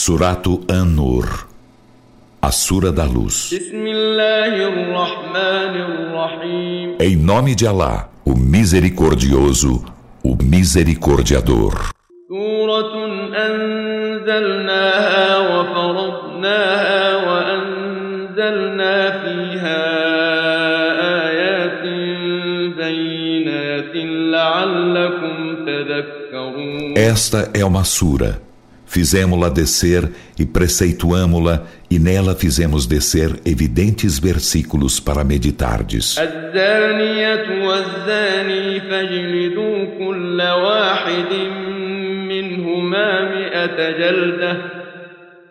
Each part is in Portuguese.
Surato An-Nur A Sura da Luz Em nome de Alá, o Misericordioso, o Misericordiador سورة أنزلناها وفرضناها وأنزلنا فيها آيات بينات لعلكم تذكرون Esta é uma sura Fizemos-la descer e preceituamo-la, e nela fizemos descer evidentes versículos para meditardes.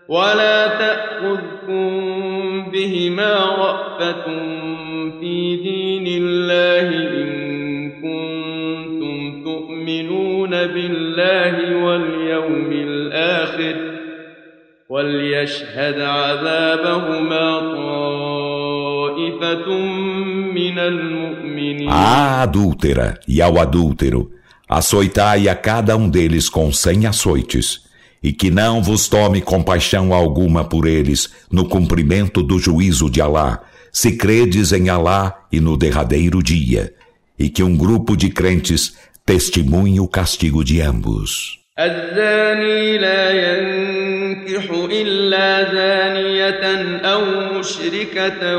ولا تأخذكم بهما رأفة في دين الله إن كنتم تؤمنون بالله واليوم الآخر وليشهد عذابهما طائفة من المؤمنين A adúltera e ao adúltero, açoitai a cada um deles com cem açoites e que não vos tome compaixão alguma por eles no cumprimento do juízo de Alá, se credes em Alá e no derradeiro dia, e que um grupo de crentes testemunhe o castigo de ambos. الزاني لا ينكح إلا زانية أو مشركة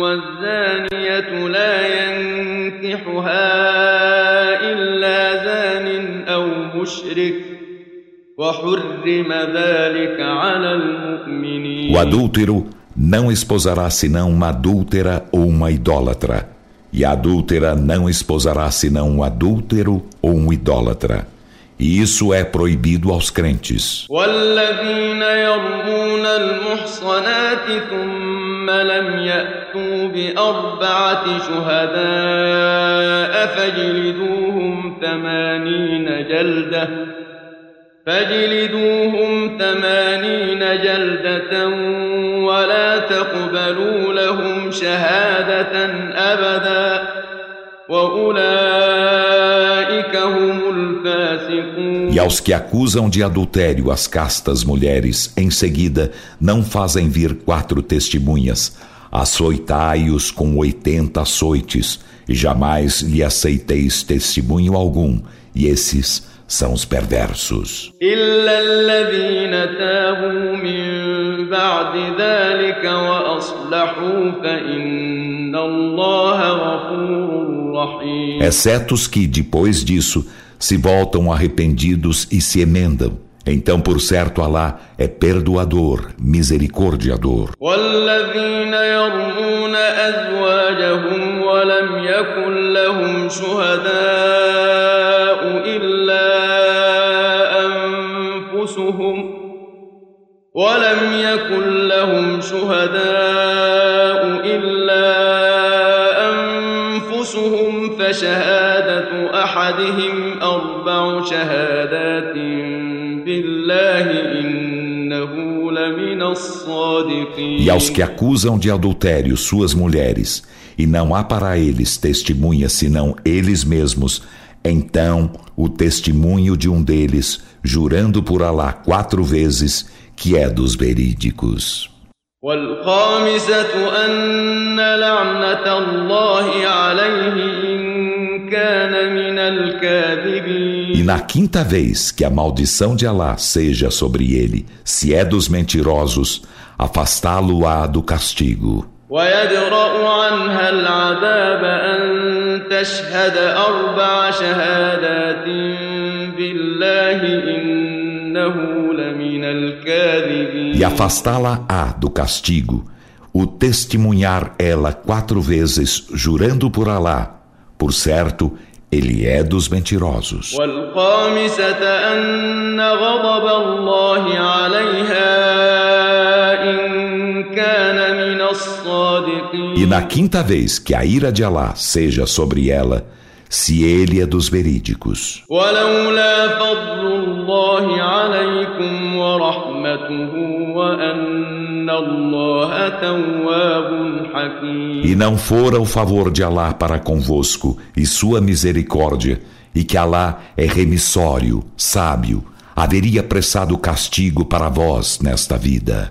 والزانية لا ينكحها إلا زان أو مشرك O adúltero não esposará senão uma adúltera ou uma idólatra, e a adúltera não esposará senão um adúltero ou um idólatra. E isso é proibido aos crentes. شهداء فاجلدوهم ثمانين جلدة ولا تقبلوا لهم شهادة أبدا وأولئك هم E aos que acusam de adultério as castas mulheres, em seguida não fazem vir quatro testemunhas, açoitai-os com oitenta açoites, e jamais lhe aceiteis testemunho algum, e esses são os perversos. Exceto os que, depois disso, se voltam arrependidos e se emendam. Então, por certo, Alá é perdoador, misericordiador. أنفسهم ولم يكن لهم شهداء إلا فشهادة أحدهم أربع شهادات بالله إنه لمن الصادقين E aos que acusam de adultério suas mulheres, e não há para eles testemunha senão eles mesmos, então o testemunho de um deles jurando por Alá quatro vezes que é dos verídicos. E na quinta vez que a maldição de Alá seja sobre ele, se é dos mentirosos, afastá-lo-á do castigo. ويدرأ عنها العذاب أن تشهد أربع شهادات e afastá-la-á do castigo, o testemunhar ela quatro vezes, jurando por Alá. por certo, ele é dos mentirosos. E na quinta vez que a ira de Alá seja sobre ela, se ele é dos verídicos. E não fora o favor de Alá para convosco e sua misericórdia, e que Alá é remissório, sábio, haveria prestado castigo para vós nesta vida.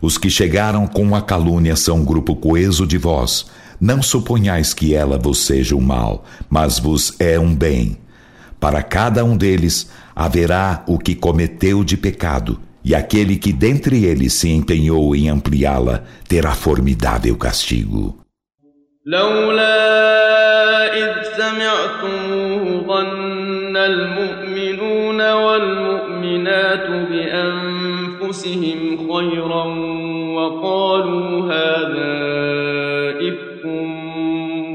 os que chegaram com a calúnia são um grupo coeso de vós. Não suponhais que ela vos seja um mal, mas vos é um bem. Para cada um deles haverá o que cometeu de pecado, e aquele que dentre eles se empenhou em ampliá-la terá formidável castigo. لولا إذ سمعتموه ظن المؤمنون والمؤمنات بأنفسهم خيرا وقالوا هذا إفك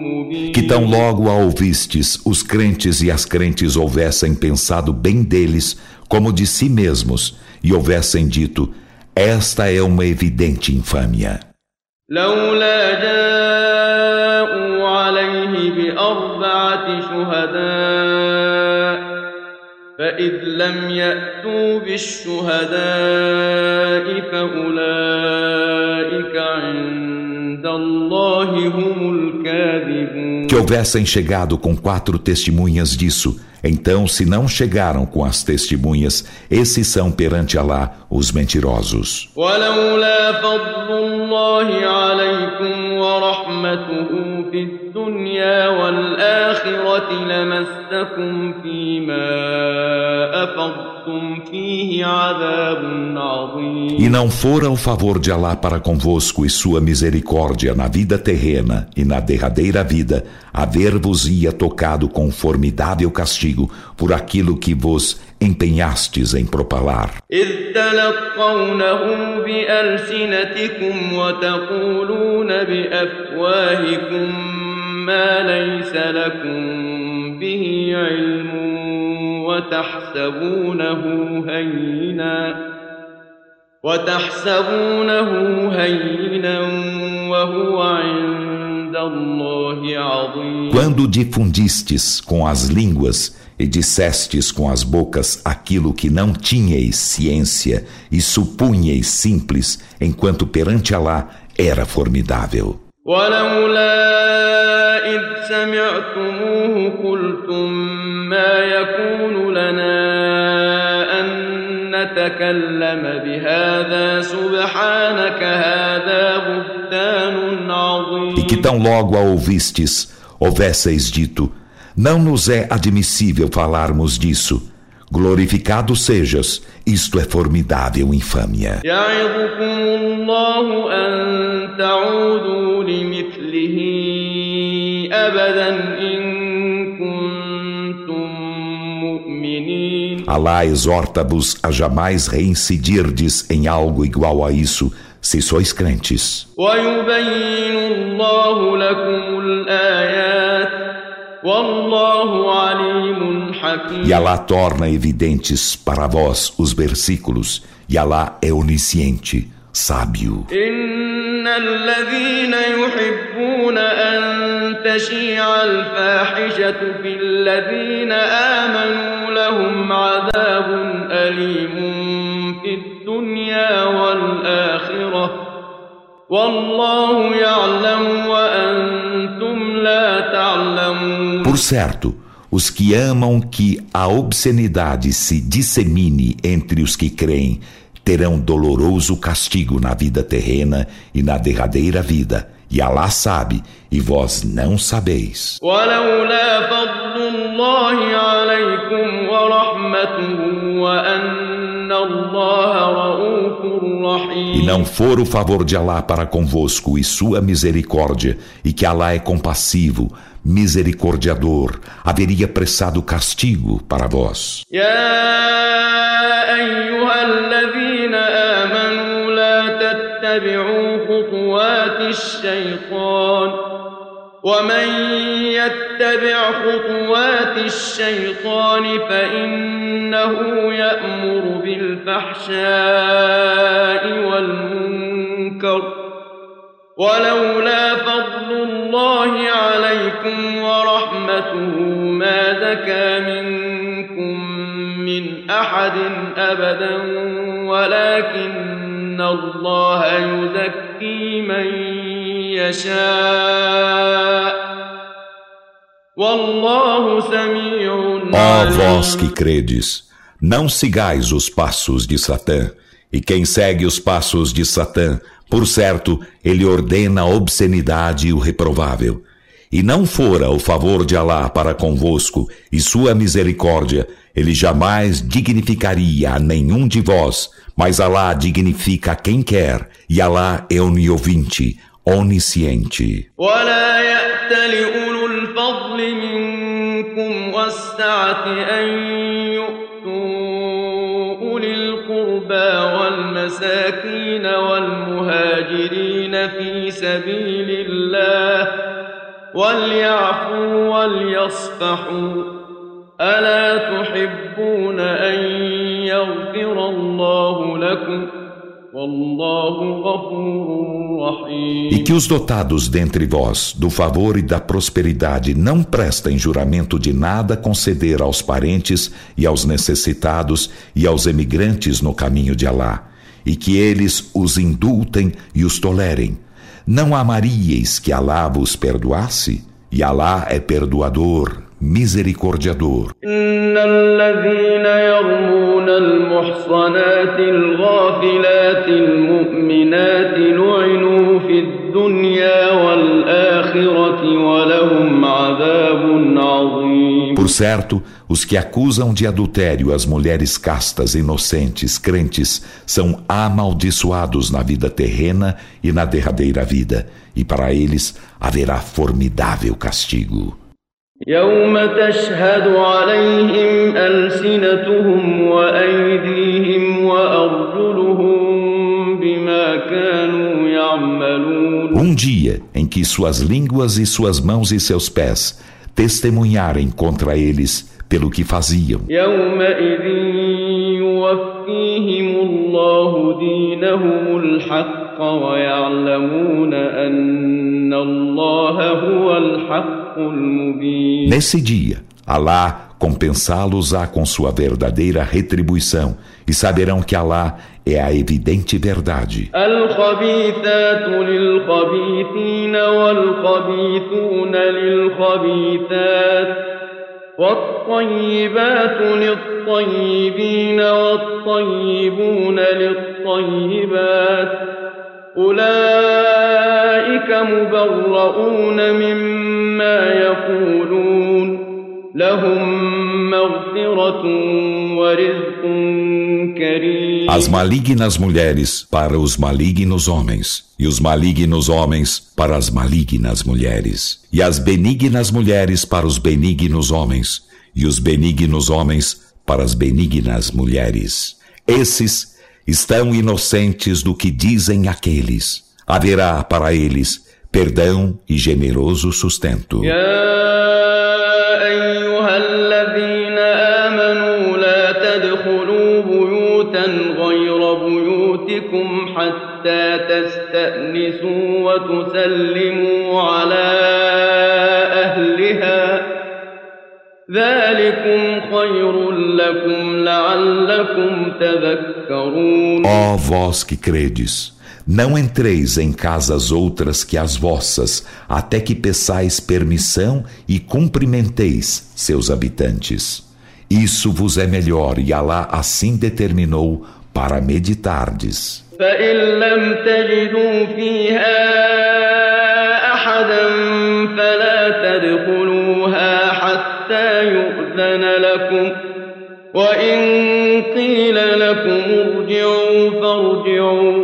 مبين Que tão logo a ouvistes, os crentes e as crentes houvessem pensado bem deles como de si mesmos, e houvessem dito: Esta é uma evidente infâmia. لولا جاءوا عليه بأربعة شهداء فإذ لم يأتوا بالشهداء فأولئك عند الله هم الكاذبون. Que houvessem chegado com quatro testemunhas disso, então, se não chegaram com as testemunhas, esses são perante Alá os mentirosos. ولولا فضل الله عليكم ورحمته في الدنيا والآخرة لمسكم فيما أفضتم فيه عذاب عظيم E não fora o favor de Alá para convosco e sua misericórdia na vida terrena e na derradeira vida, haver-vos-ia tocado com formidável castigo por aquilo que vos empenhastes em propalar. إذ تلقونه بألسنتكم وتقولون بأفواهكم ما ليس لكم به علم وتحسبونه هينا وتحسبونه هينا وهو عند الله عظيم Quando difundistes com as línguas e dissestes com as bocas aquilo que não tinhais ciência e supunhais simples, enquanto perante Alá era formidável. ولولا إذ سمعتموه قلتم ما يكون لنا أن نتكلم بهذا سبحانك هذا بهتان عظيم E que tão logo a ouvistes, houvesseis dito: Não nos é admissível falarmos disso. Glorificado sejas, isto é formidável infâmia. يعظكم الله أن تعودوا لمثله أبدا إن كنتم مؤمنين Alá exorta-vos a jamais reincidirdes em algo igual a isso, se sois crentes. ويبين الله لكم الآيات والله عليم E حكيم. Alá torna evidentes para vós os versículos, e Alá é onisciente, sábio. الذين يحبون أن تشيع الفاحشة في الذين آمنوا لهم عذاب أليم في الدنيا والآخرة. والله يعلم وأنتم لا تعلمون. Por certo, os que amam que a obscenidade se dissemine entre os que creem terão doloroso castigo na vida terrena e na derradeira vida. E Alá sabe, e vós não sabeis. E não for o favor de Alá para convosco e sua misericórdia, e que Alá é compassivo, misericordiador, haveria prestado castigo para vós. يا أيها الذين آمنوا لا تتبعوا خطوات الشيطان ومن يتبع خطوات الشيطان فإنه يأمر بالفحشاء والمنكر ولولا فضل الله عليكم ورحمته ما زكى منكم من أحد أبدا ولكن الله يزكي من يشاء والله سميع Ó vós que credes, não sigais os passos de Satã, e quem segue os passos de Satã, por certo, ele ordena a obscenidade e o reprovável. E não fora o favor de Alá para convosco e sua misericórdia, ele jamais dignificaria a nenhum de vós, mas Alá dignifica quem quer, e Alá é oniovinte, onisciente. والمساكين والمهاجرين في سبيل الله وليعفوا وليصفحوا ألا تحبون أن يغفر الله لكم E que os dotados dentre vós do favor e da prosperidade não prestem juramento de nada conceder aos parentes e aos necessitados e aos emigrantes no caminho de Alá, e que eles os indultem e os tolerem. Não amaríeis que Alá vos perdoasse? E Alá é perdoador, misericordiador. المحصنات الغافلات المؤمنات لعنوا في الدنيا والآخرة ولهم عذاب عظيم Por certo, os que acusam de adultério as mulheres castas, inocentes, crentes, são amaldiçoados na vida terrena e na derradeira vida, e para eles haverá formidável castigo. يوم تشهد عليهم ألسنتهم وأيديهم وأرجلهم بما كانوا يعملون Um dia em que suas línguas e suas mãos e seus pés testemunharem contra eles pelo que faziam. Nesse dia, Alá compensá-los-á com sua verdadeira retribuição, e saberão que Alá é a evidente verdade. والطيبات للطيبين والطيبون للطيبات أولئك مبرؤون مما يقولون As malignas mulheres para os malignos homens, e os malignos homens para as malignas mulheres, e as benignas mulheres para os benignos homens, e os benignos homens para as benignas mulheres. Esses estão inocentes do que dizem aqueles. Haverá para eles perdão e generoso sustento. حتى تستأنسوا وتسلموا على أهلها Ó vós que credes, não entreis em casas outras que as vossas, até que peçais permissão e cumprimenteis seus habitantes. Isso vos é melhor e Alá assim determinou para meditardes. فإن لم تجدوا فيها أحدا فلا تدخلوها حتى يؤذن لكم وإن قيل لكم ارجعوا فارجعوا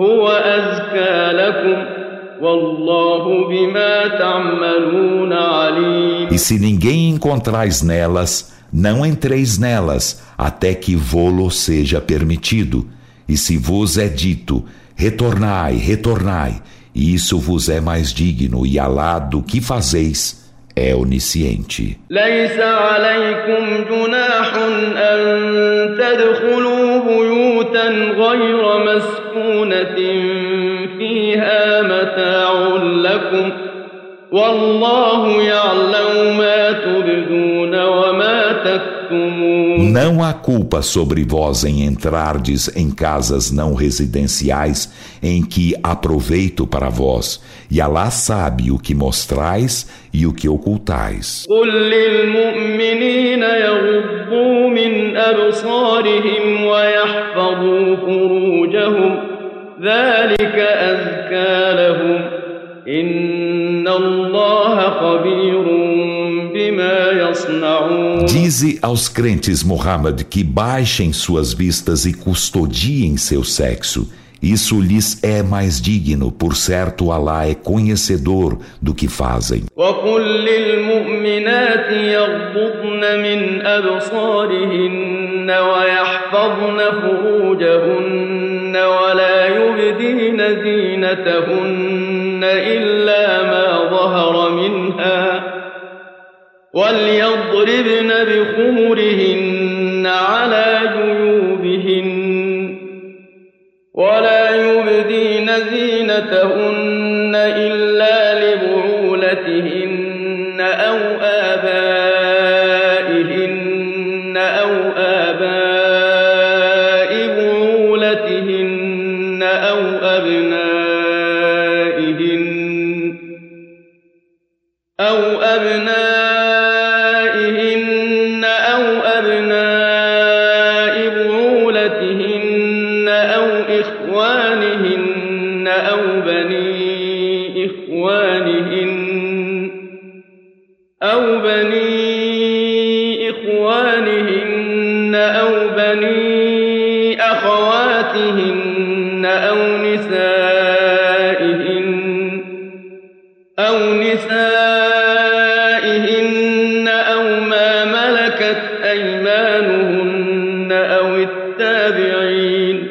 هو أزكى لكم والله بما تعملون عليم E se ninguém encontrais nelas, não entreis nelas, até que vô-lo seja permitido. E se vos é dito, retornai, retornai, e isso vos é mais digno, e Alá do que fazeis é onisciente. ليس والله يعلم ما تبدون وما تكتمون Não há culpa sobre vós em entrardes em casas não residenciais em que há proveito para vós, e Alá sabe o que mostrais e o que ocultais. قل للمؤمنين يغضوا من أبصارهم ويحفظوا فروجهم ذلك أزكى لهم إن الله خبير بما يصنعون Dize aos crentes, Muhammad, que baixem suas vistas e custodiem seu sexo. Isso lhes é mais digno, por certo, Alá é conhecedor do que fazem. وقل للمؤمنات يغضضن من أبصارهن ويحفظن فروجهن ولا يبدين زينتهن إلا ما ظهر منها وليضربن بخمرهن على جيوبهن ولا يبدين زينتهن أو بني أخواتهن أو نسائهن أو نسائهن أو ما ملكت أيمانهن أو التابعين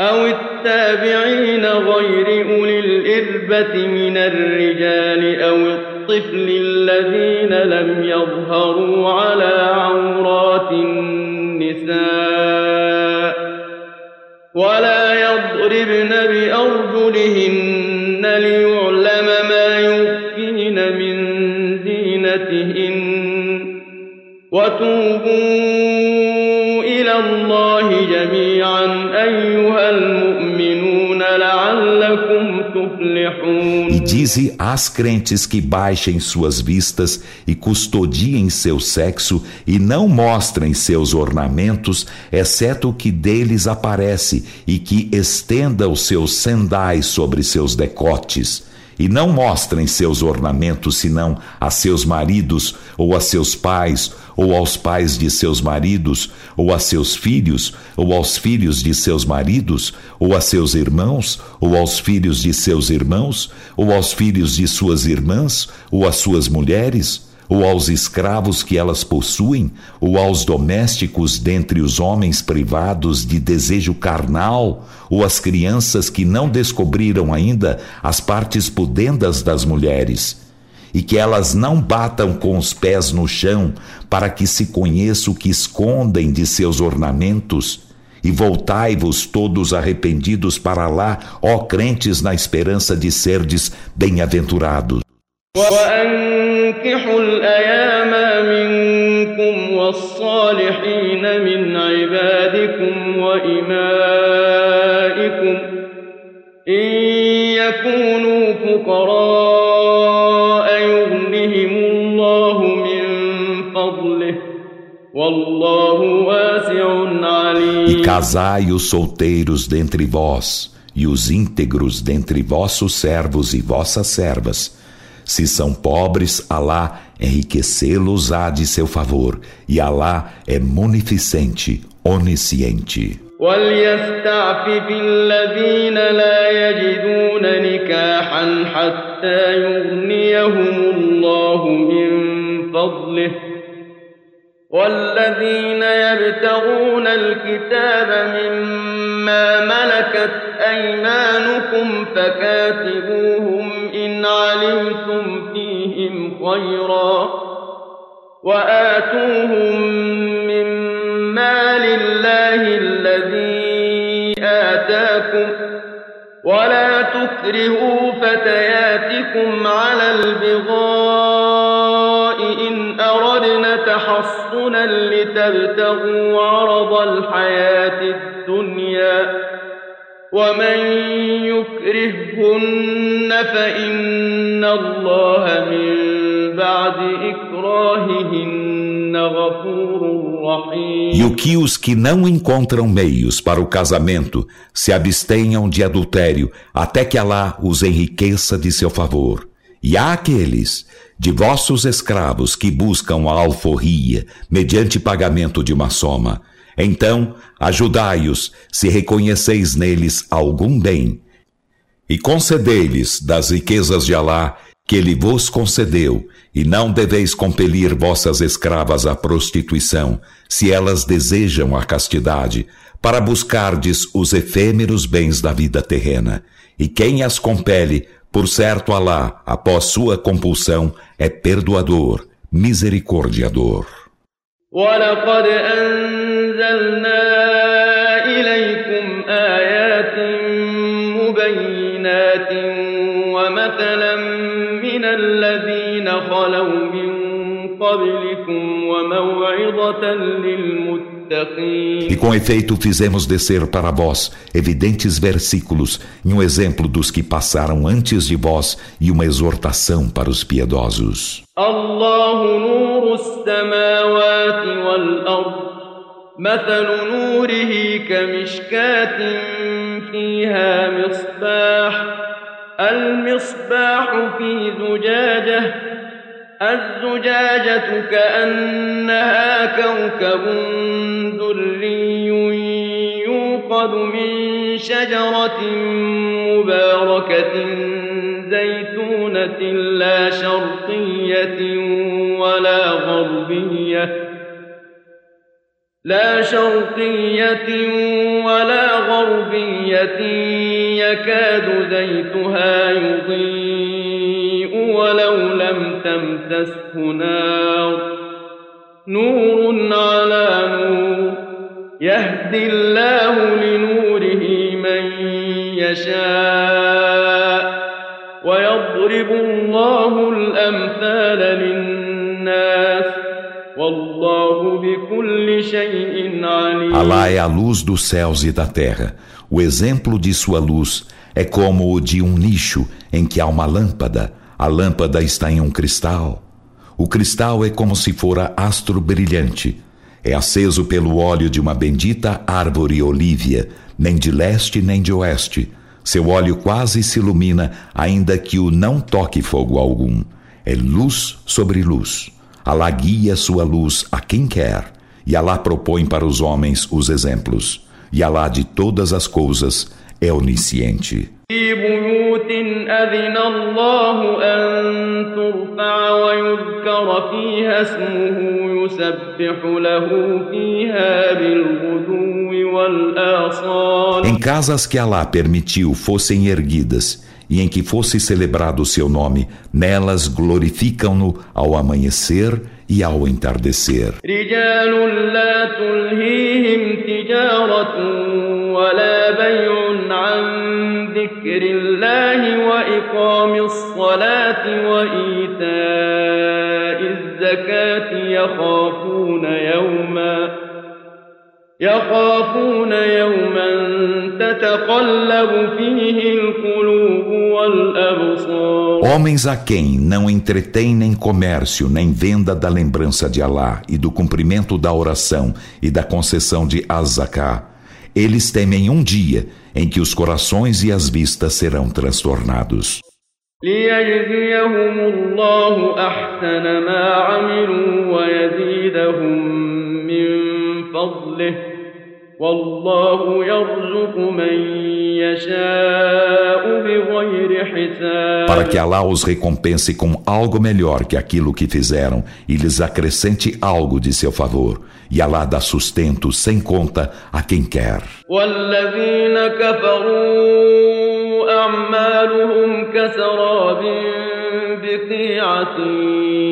أو التابعين غير أولي الإربة من الرجال أو الطفل الذين لم يظهروا على وتوبوا إلى الله جميعا أيها المؤمنون لعلكم تفلحون E dize às crentes que baixem suas vistas e custodiem seu sexo e não mostrem seus ornamentos, exceto o que deles aparece, e que estenda os seus sendais sobre seus decotes. E não mostrem seus ornamentos senão a seus maridos, ou a seus pais, ou aos pais de seus maridos, ou a seus filhos, ou aos filhos de seus maridos, ou a seus irmãos, ou aos filhos de seus irmãos, ou aos filhos de suas irmãs, ou às suas mulheres, ou aos escravos que elas possuem, ou aos domésticos dentre os homens privados de desejo carnal, ou às crianças que não descobriram ainda as partes pudendas das mulheres e que elas não batam com os pés no chão, para que se conheça o que escondem de seus ornamentos. E voltai-vos todos arrependidos para lá, ó crentes, na esperança de serdes bem-aventurados. وأنكحوا الأيام منكم والصالحين من عبادكم وإمائكم إن يكونوا فقراء يغنهم الله من فضله والله واسع عليم E casai os solteiros dentre vós, e os íntegros dentre vossos servos e vossas servas. Se são pobres, Alá enriquecê-los há de seu favor, e Alá é munificente, onisciente. وليستعفف الذين لا يجدون نكاحا حتى يغنيهم الله من فضله والذين يبتغون الكتاب مما ملكت أيمانهم آتاكم فكاتبوهم إن علمتم فيهم خيرا وآتوهم من مال الله الذي آتاكم ولا تكرهوا فتياتكم على البغاء تحصنا لتبتغوا عرض الحياة الدنيا ومن يكرههن فإن الله من بعد إكراههن غفور رحيم E o que os que não encontram meios para o casamento se abstenham de adultério até que Alá os enriqueça de seu favor. E há aqueles de vossos escravos que buscam a alforria mediante pagamento de uma soma. Então, ajudai-os se reconheceis neles algum bem. E concedei-lhes das riquezas de Alá que ele vos concedeu, e não deveis compelir vossas escravas à prostituição, se elas desejam a castidade, para buscardes os efêmeros bens da vida terrena. E quem as compele, por certo Alá, após sua compulsão, é perdoador, misericordiador. ولقد أنزلنا إليكم آيات مبينات ومثلا من الذين خلوا من قبلكم وموعظة للمتقين E com efeito fizemos descer para vós evidentes versículos e um exemplo dos que passaram antes de vós e uma exortação para os piedosos. الله نور السماوات والأرض مثل نوره كمشكاة فيها مصباح المصباح في زجاجة الزجاجة كأنها كوكب دري يوقد من شجرة مباركة زيتونة لا شرقية ولا غربية لا شرقية ولا غربية يكاد زيتها يضيء. ولو لم تمسسه نار نور على نور يهدي الله لنوره من يشاء ويضرب الله الأمثال للناس والله بكل شيء عليم Alá é a luz dos céus e da terra. O exemplo de sua luz é como o de um nicho em que há uma lâmpada. a lâmpada está em um cristal. O cristal é como se fora astro brilhante. É aceso pelo óleo de uma bendita árvore olívia, nem de leste nem de oeste. Seu óleo quase se ilumina, ainda que o não toque fogo algum. É luz sobre luz. Alá guia sua luz a quem quer, e Alá propõe para os homens os exemplos. E Alá de todas as coisas é onisciente. في بيوت أذن الله أن ترفع ويذكر فيها اسمه يسبح له فيها بالغدو والآصال Em casas que Alá permitiu fossem erguidas e em que fosse celebrado o seu nome, nelas glorificam-no ao amanhecer e ao entardecer. رجال لا تلهيهم تجارة ولا بيع عن ذكر الله وإقام الصلاة وإيتاء الزكاة يخافون يوما يخافون يوما تتقلب فيه القلوب والأبصار Homens a quem não entretém nem comércio, nem venda da lembrança de Alá e do cumprimento da oração e da concessão de Azaká, eles temem um dia em que os corações e as vistas serão transtornados. ليجزيهم الله أحسن ما عملوا ويزيدهم من فضله Para que Alá os recompense com algo melhor que aquilo que fizeram e lhes acrescente algo de seu favor. E Alá dá sustento sem conta a quem quer. والذين كفروا أعمالهم كسراب بقيعة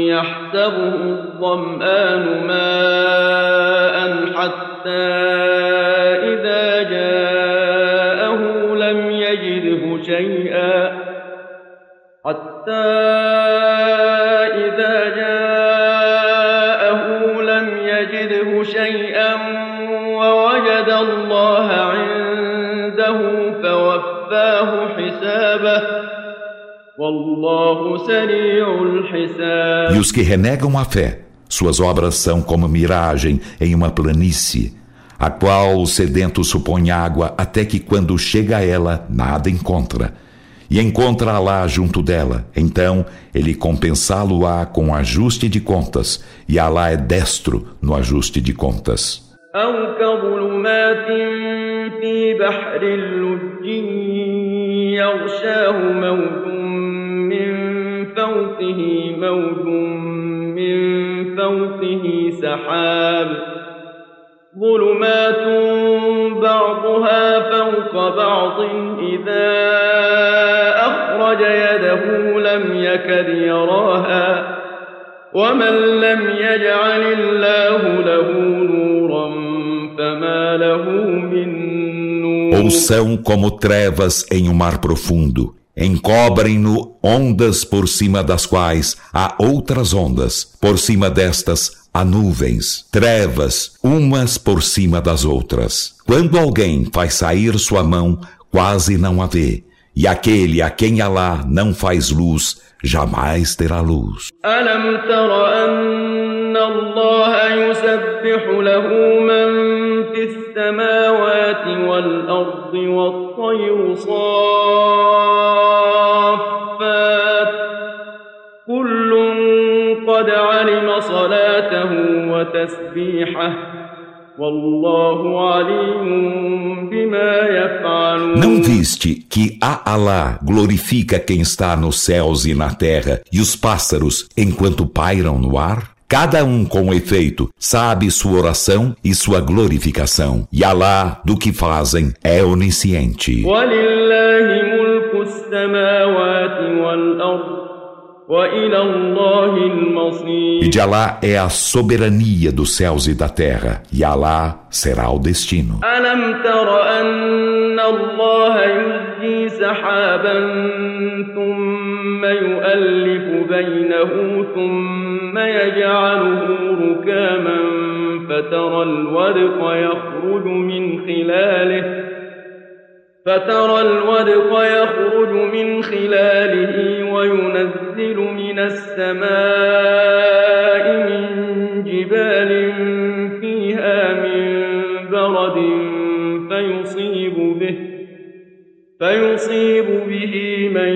يحسبه الظمآن ماء حتى إذا جاءه لم يجده شيئا حتى إذا جاءه لم يجده شيئا ووجد الله عنده فوفاه حسابه E os que renegam a fé, suas obras são como miragem em uma planície, a qual o sedento supõe água até que quando chega a ela, nada encontra. E encontra lá junto dela. Então, ele compensá-lo-á com ajuste de contas, e Alá é destro no ajuste de contas. أو كظلمات في بحر يغشاه موج فوقه موج من فوقه سحاب ظلمات بعضها فوق بعض إذا أخرج يده لم يكد يراها ومن لم يجعل الله له نورا فما له من نور Ou são como trevas em um mar profundo Encobrem-no ondas por cima das quais há outras ondas, por cima destas há nuvens, trevas, umas por cima das outras. Quando alguém faz sair sua mão, quase não a vê, e aquele a quem Alá não faz luz, jamais terá luz. صلاته وتسبيحه Não viste que a Alá glorifica quem está nos céus e na terra e os pássaros enquanto pairam no ar? Cada um com efeito sabe sua oração e sua glorificação. E Alá, do que fazem, é onisciente. E de Alá é a soberania dos céus e da terra, e Alá será o destino. ثم يؤلف بينه ثم يجعله ركاما فترى الودق يخرج من خلاله فترى الودق يخرج من خلاله وينزل من السماء من جبال فيها من برد فيصيب به فيصيب به من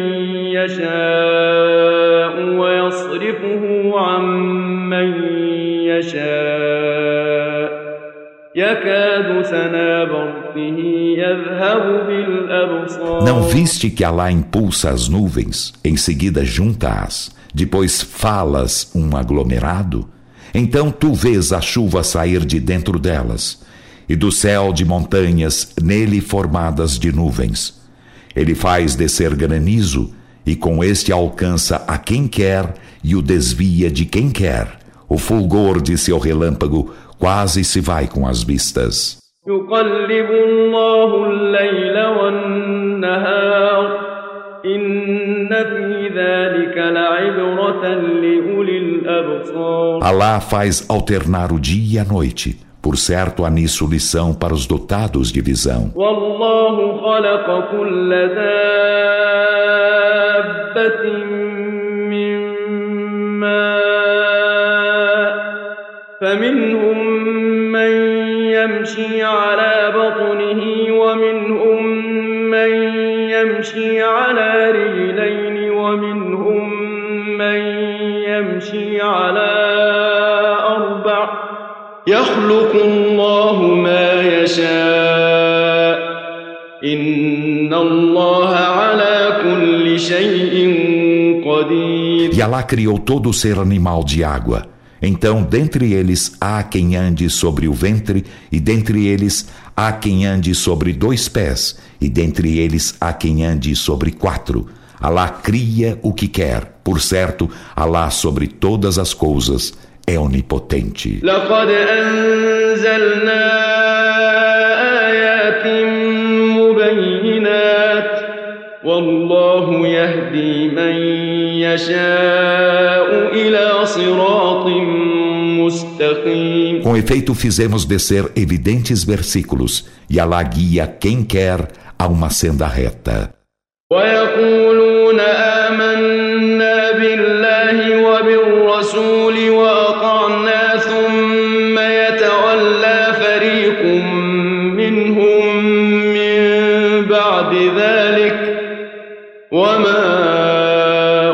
يشاء ويصرفه عن من يشاء Não viste que Allah impulsa as nuvens, em seguida junta-as, depois falas um aglomerado? Então tu vês a chuva sair de dentro delas, e do céu de montanhas nele formadas de nuvens. Ele faz descer granizo e com este alcança a quem quer e o desvia de quem quer. O fulgor de seu relâmpago quase se vai com as vistas. Alá faz alternar o dia e a noite. Por certo, há nisso lição para os dotados de visão. فمنهم من يمشي على بطنه ومنهم من يمشي على رجلين ومنهم من يمشي على يخلق الله ما يشاء. إن الله على كل شيء قدير. E Allah criou todo ser animal de água. Então, dentre eles há quem ande sobre o ventre, e dentre eles há quem ande sobre dois pés, e dentre eles há quem ande sobre quatro. Alá cria o que quer. Por certo, Alá sobre todas as coisas é onipotente. والله يهدي من يشاء إلى صراط com efeito, fizemos descer evidentes versículos, e Alá guia quem quer a uma senda reta. ويقولون آمنا بالله وبالرسول وأطعنا ثم يتولى فريق منهم من بعد ذلك وما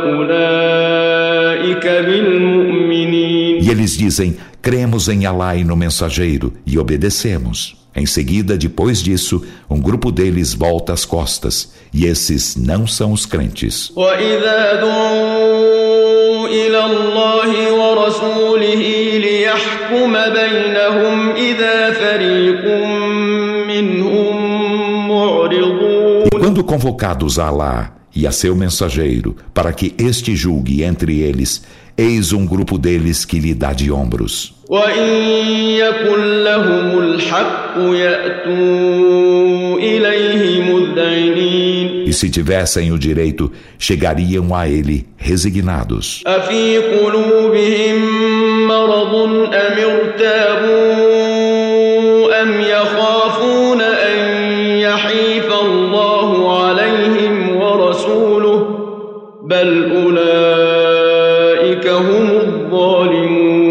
أولئك بالمؤمنين E eles dizem, cremos em Alá e no mensageiro e obedecemos. Em seguida, depois disso, um grupo deles volta as costas, e esses não são os crentes. E quando convocados a Alá e a seu mensageiro, para que este julgue entre eles, eis um grupo deles que lhe dá de ombros. E se tivessem o direito, chegariam a ele resignados. أم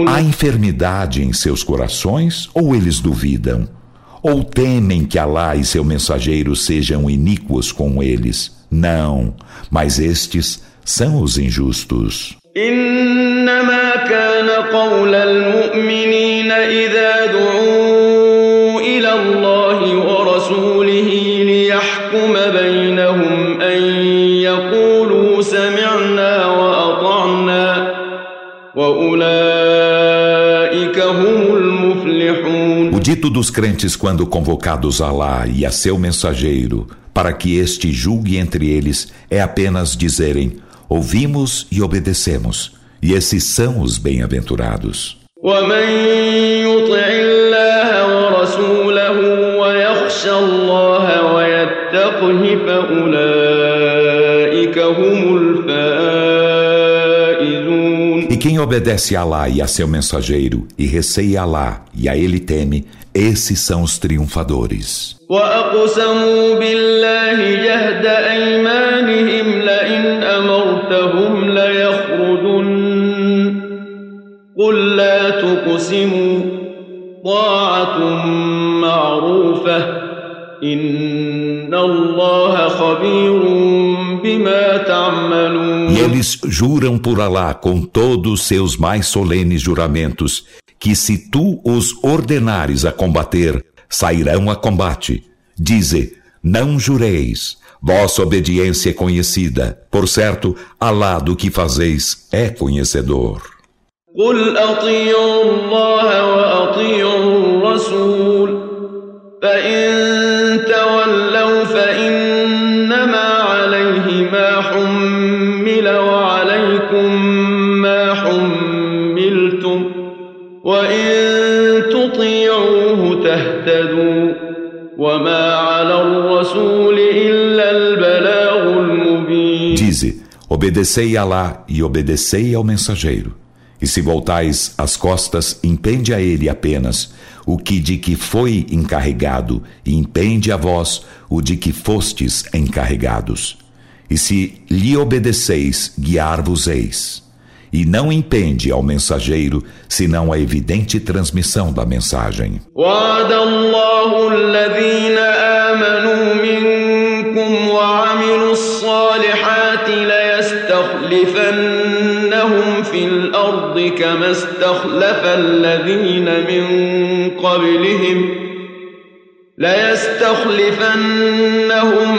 Há enfermidade em seus corações ou eles duvidam? Ou temem que Alá e seu mensageiro sejam iníquos com eles? Não, mas estes são os injustos. إنما كان قول المؤمنين إذا دعوا إلى الله ورسوله dito dos crentes quando convocados a Alá e a seu mensageiro para que este julgue entre eles é apenas dizerem Ouvimos e obedecemos, e esses são os bem-aventurados. E quem obedece a Alá e a seu mensageiro, e receia Alá e a ele teme, esses são os triunfadores. وأقسموا بالله جهد أيمانهم لئن أمرتهم ليخرجن قل لا تقسموا طاعة معروفة إن الله خبير بما تعملون E eles juram por Alá com todos seus mais solenes juramentos que se tu os ordenares a combater, sairão a combate. Dize, não jureis, vossa obediência é conhecida. Por certo, Alá do que fazeis é conhecedor. قل أطيعوا الله وأطيعوا الرسول فإن Dize, obedecei a Alá e obedecei ao mensageiro. E se voltais as costas, impende a ele apenas o que de que foi encarregado, e impende a vós o de que fostes encarregados. E se lhe obedeceis, guiar-vos-eis e não impende ao mensageiro senão a evidente transmissão da mensagem. ليستخلفنهم في الأرض كما استخلف الذين من قبلهم ليستخلفنهم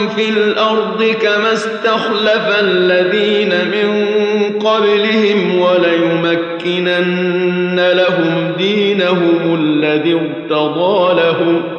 في الأرض كما استخلف الذين من قبلهم وليمكنن لهم دينهم الذي ارتضى لهم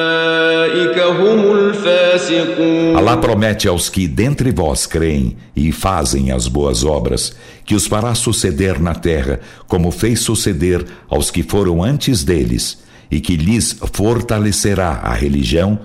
Alá promete aos que dentre vós creem e fazem as boas obras, que os fará suceder na terra, como fez suceder aos que foram antes deles, e que lhes fortalecerá a religião,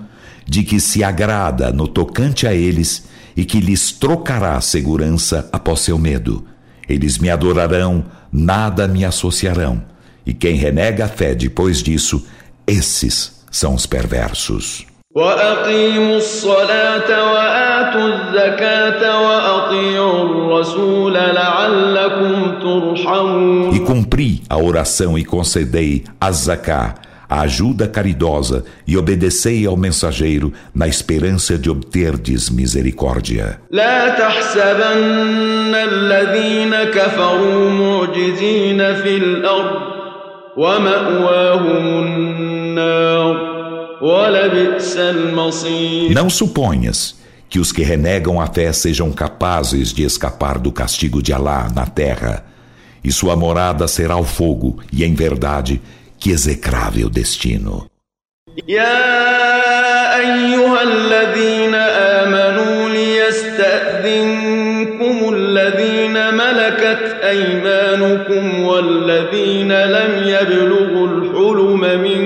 de que se agrada no tocante a eles, e que lhes trocará segurança após seu medo. Eles me adorarão, nada me associarão. E quem renega a fé depois disso, esses são os perversos. وأقيموا الصلاة وآتوا الزكاة وأطيعوا الرسول لعلكم ترحمون E cumpri a oração e concedei a zaká, a ajuda caridosa, e obedecei ao mensageiro na esperança de obterdes misericórdia. لا تحسبن الذين كفروا معجزين في الأرض ومأواهم النار ولبئس المصير Não suponhas que os que renegam a fé sejam capazes de escapar do castigo de Alá na terra, e sua morada será o fogo, e em verdade, que execrável destino. يا أيها الذين آمنوا ليستأذنكم الذين ملكت أيمانكم والذين لم يبلغوا الحلم منكم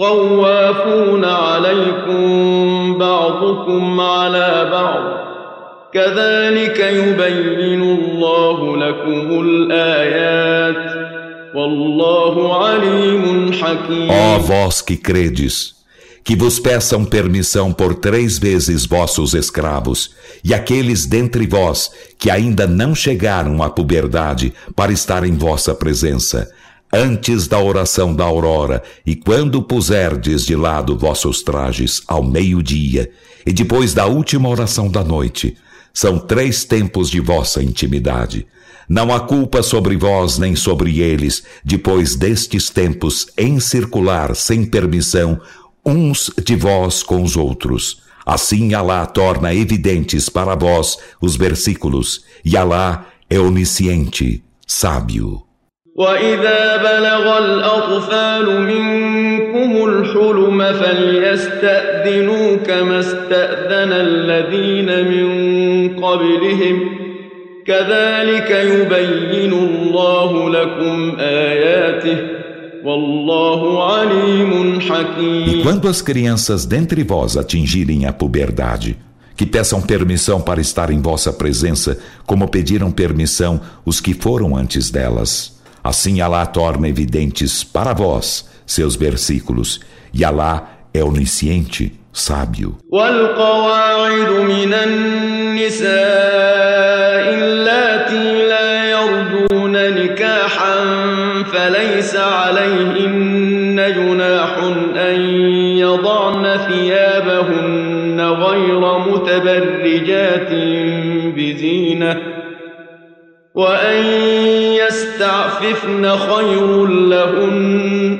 طوافون عليكم بعضكم على بعض كذلك يبين الله لكم الآيات والله عليم حكيم Ó vós que credes, que vos peçam permissão por três vezes vossos escravos, e aqueles dentre vós que ainda não chegaram à puberdade para estar em vossa presença, antes da oração da aurora, e quando puserdes de lado vossos trajes ao meio-dia, e depois da última oração da noite, são três tempos de vossa intimidade. Não há culpa sobre vós nem sobre eles, depois destes tempos, em circular sem permissão uns de vós com os outros. Assim Alá torna evidentes para vós os versículos, e Alá é onisciente, sábio. وإذا بلغ الأطفال منكم الحلم فليستأذنوا كما استأذن الذين من قبلهم كذلك يبين الله لكم آياته والله عليم E حكيم quando as crianças dentre vós atingirem a puberdade, que peçam permissão para estar em vossa presença, como pediram permissão os que foram antes delas. Assim Alá torna evidentes para vós seus versículos, e Alá é onisciente, sábio. والقواعد من النساء اللاتي لا يرجون نكاحا فليس عليهن جناح أن يضعن ثيابهن غير متبرجات بزينة وأن يستعففن خير لهن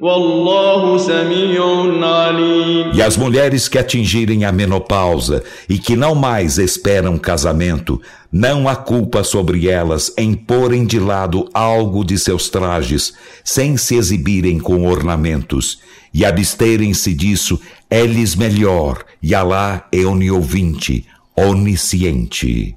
والله سميع عليم E as mulheres que atingirem a menopausa e que não mais esperam casamento, não há culpa sobre elas em porem de lado algo de seus trajes, sem se exibirem com ornamentos, e absterem-se disso é-lhes melhor, e Alá é oniovinte, onisciente.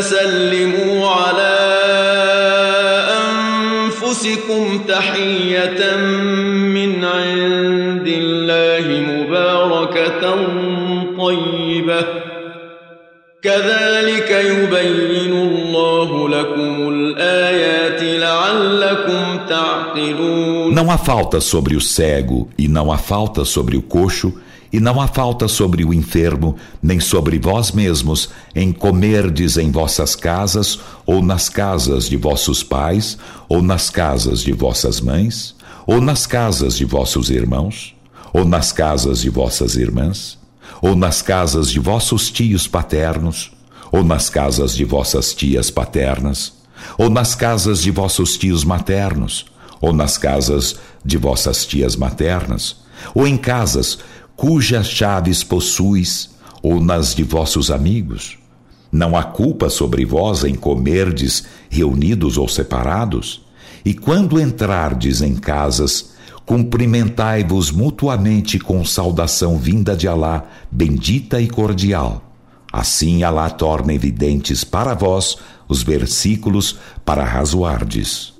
فسلموا على أنفسكم تحية من عند الله مباركة طيبة. كذلك يبين الله لكم الآيات لعلكم تعقلون. Não há falta sobre o cego, e não há falta sobre o coxo, e não há falta sobre o enfermo, nem sobre vós mesmos, em comerdes em vossas casas, ou nas casas de vossos pais, ou nas casas de vossas mães, ou nas casas de vossos irmãos, ou nas casas de vossas irmãs, ou nas casas de vossos tios paternos, ou nas casas de vossas tias paternas, ou nas casas de vossos tios maternos, ou nas casas de vossas tias maternas, ou em casas cujas chaves possuis, ou nas de vossos amigos. Não há culpa sobre vós em comerdes reunidos ou separados? E quando entrardes em casas, cumprimentai-vos mutuamente com saudação vinda de Alá, bendita e cordial. Assim Alá torna evidentes para vós os versículos para razoardes.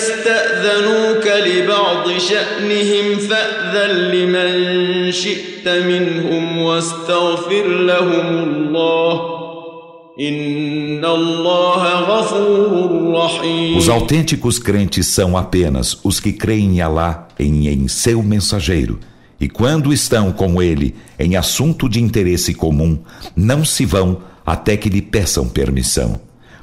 استأذنوك لبعض شأنهم فأذن لمن شئت منهم واستغفر لهم الله إن الله غفور رحيم Os autênticos crentes são apenas os que creem em Alá e em seu mensageiro. E quando estão com ele em assunto de interesse comum, não se vão até que lhe peçam permissão.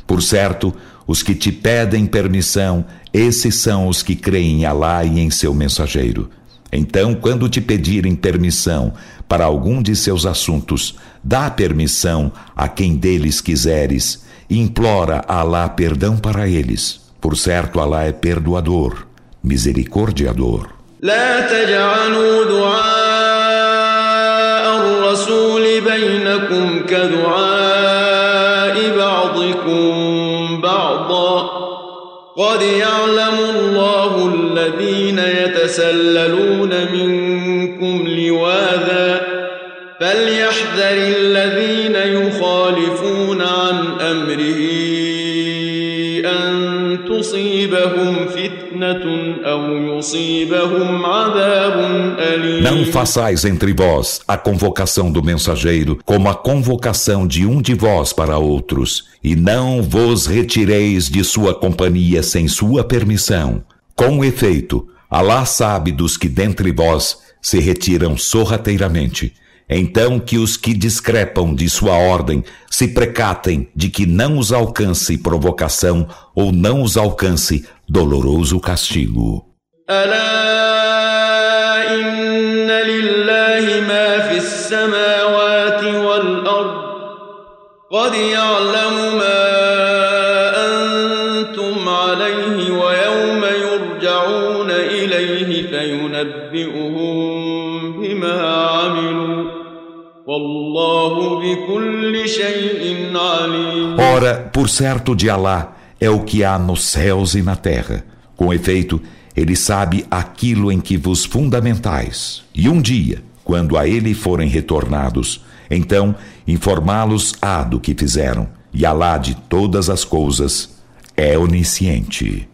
Por certo, os que te pedem permissão, esses são os que creem em Alá e em seu mensageiro. Então, quando te pedirem permissão para algum de seus assuntos, dá permissão a quem deles quiseres e implora a Alá perdão para eles. Por certo, Alá é perdoador, misericordiador. لا تجعلوا دعاء الرسول بينكم كدعاء قد يعلم الله الذين يتسللون منكم لواذا فليحذر الذين يخالفون عن امره ان تصيبهم Não façais entre vós a convocação do mensageiro como a convocação de um de vós para outros, e não vos retireis de sua companhia sem sua permissão. Com efeito, Alá sabe dos que dentre vós se retiram sorrateiramente. Então que os que discrepam de sua ordem se precatem de que não os alcance provocação ou não os alcance doloroso castigo. ألا إن لله ما في السماوات والأرض قد يعلم Ora, por certo de Alá é o que há nos céus e na terra. Com efeito, ele sabe aquilo em que vos fundamentais. E um dia, quando a ele forem retornados, então informá-los-á do que fizeram. E Alá de todas as coisas é onisciente.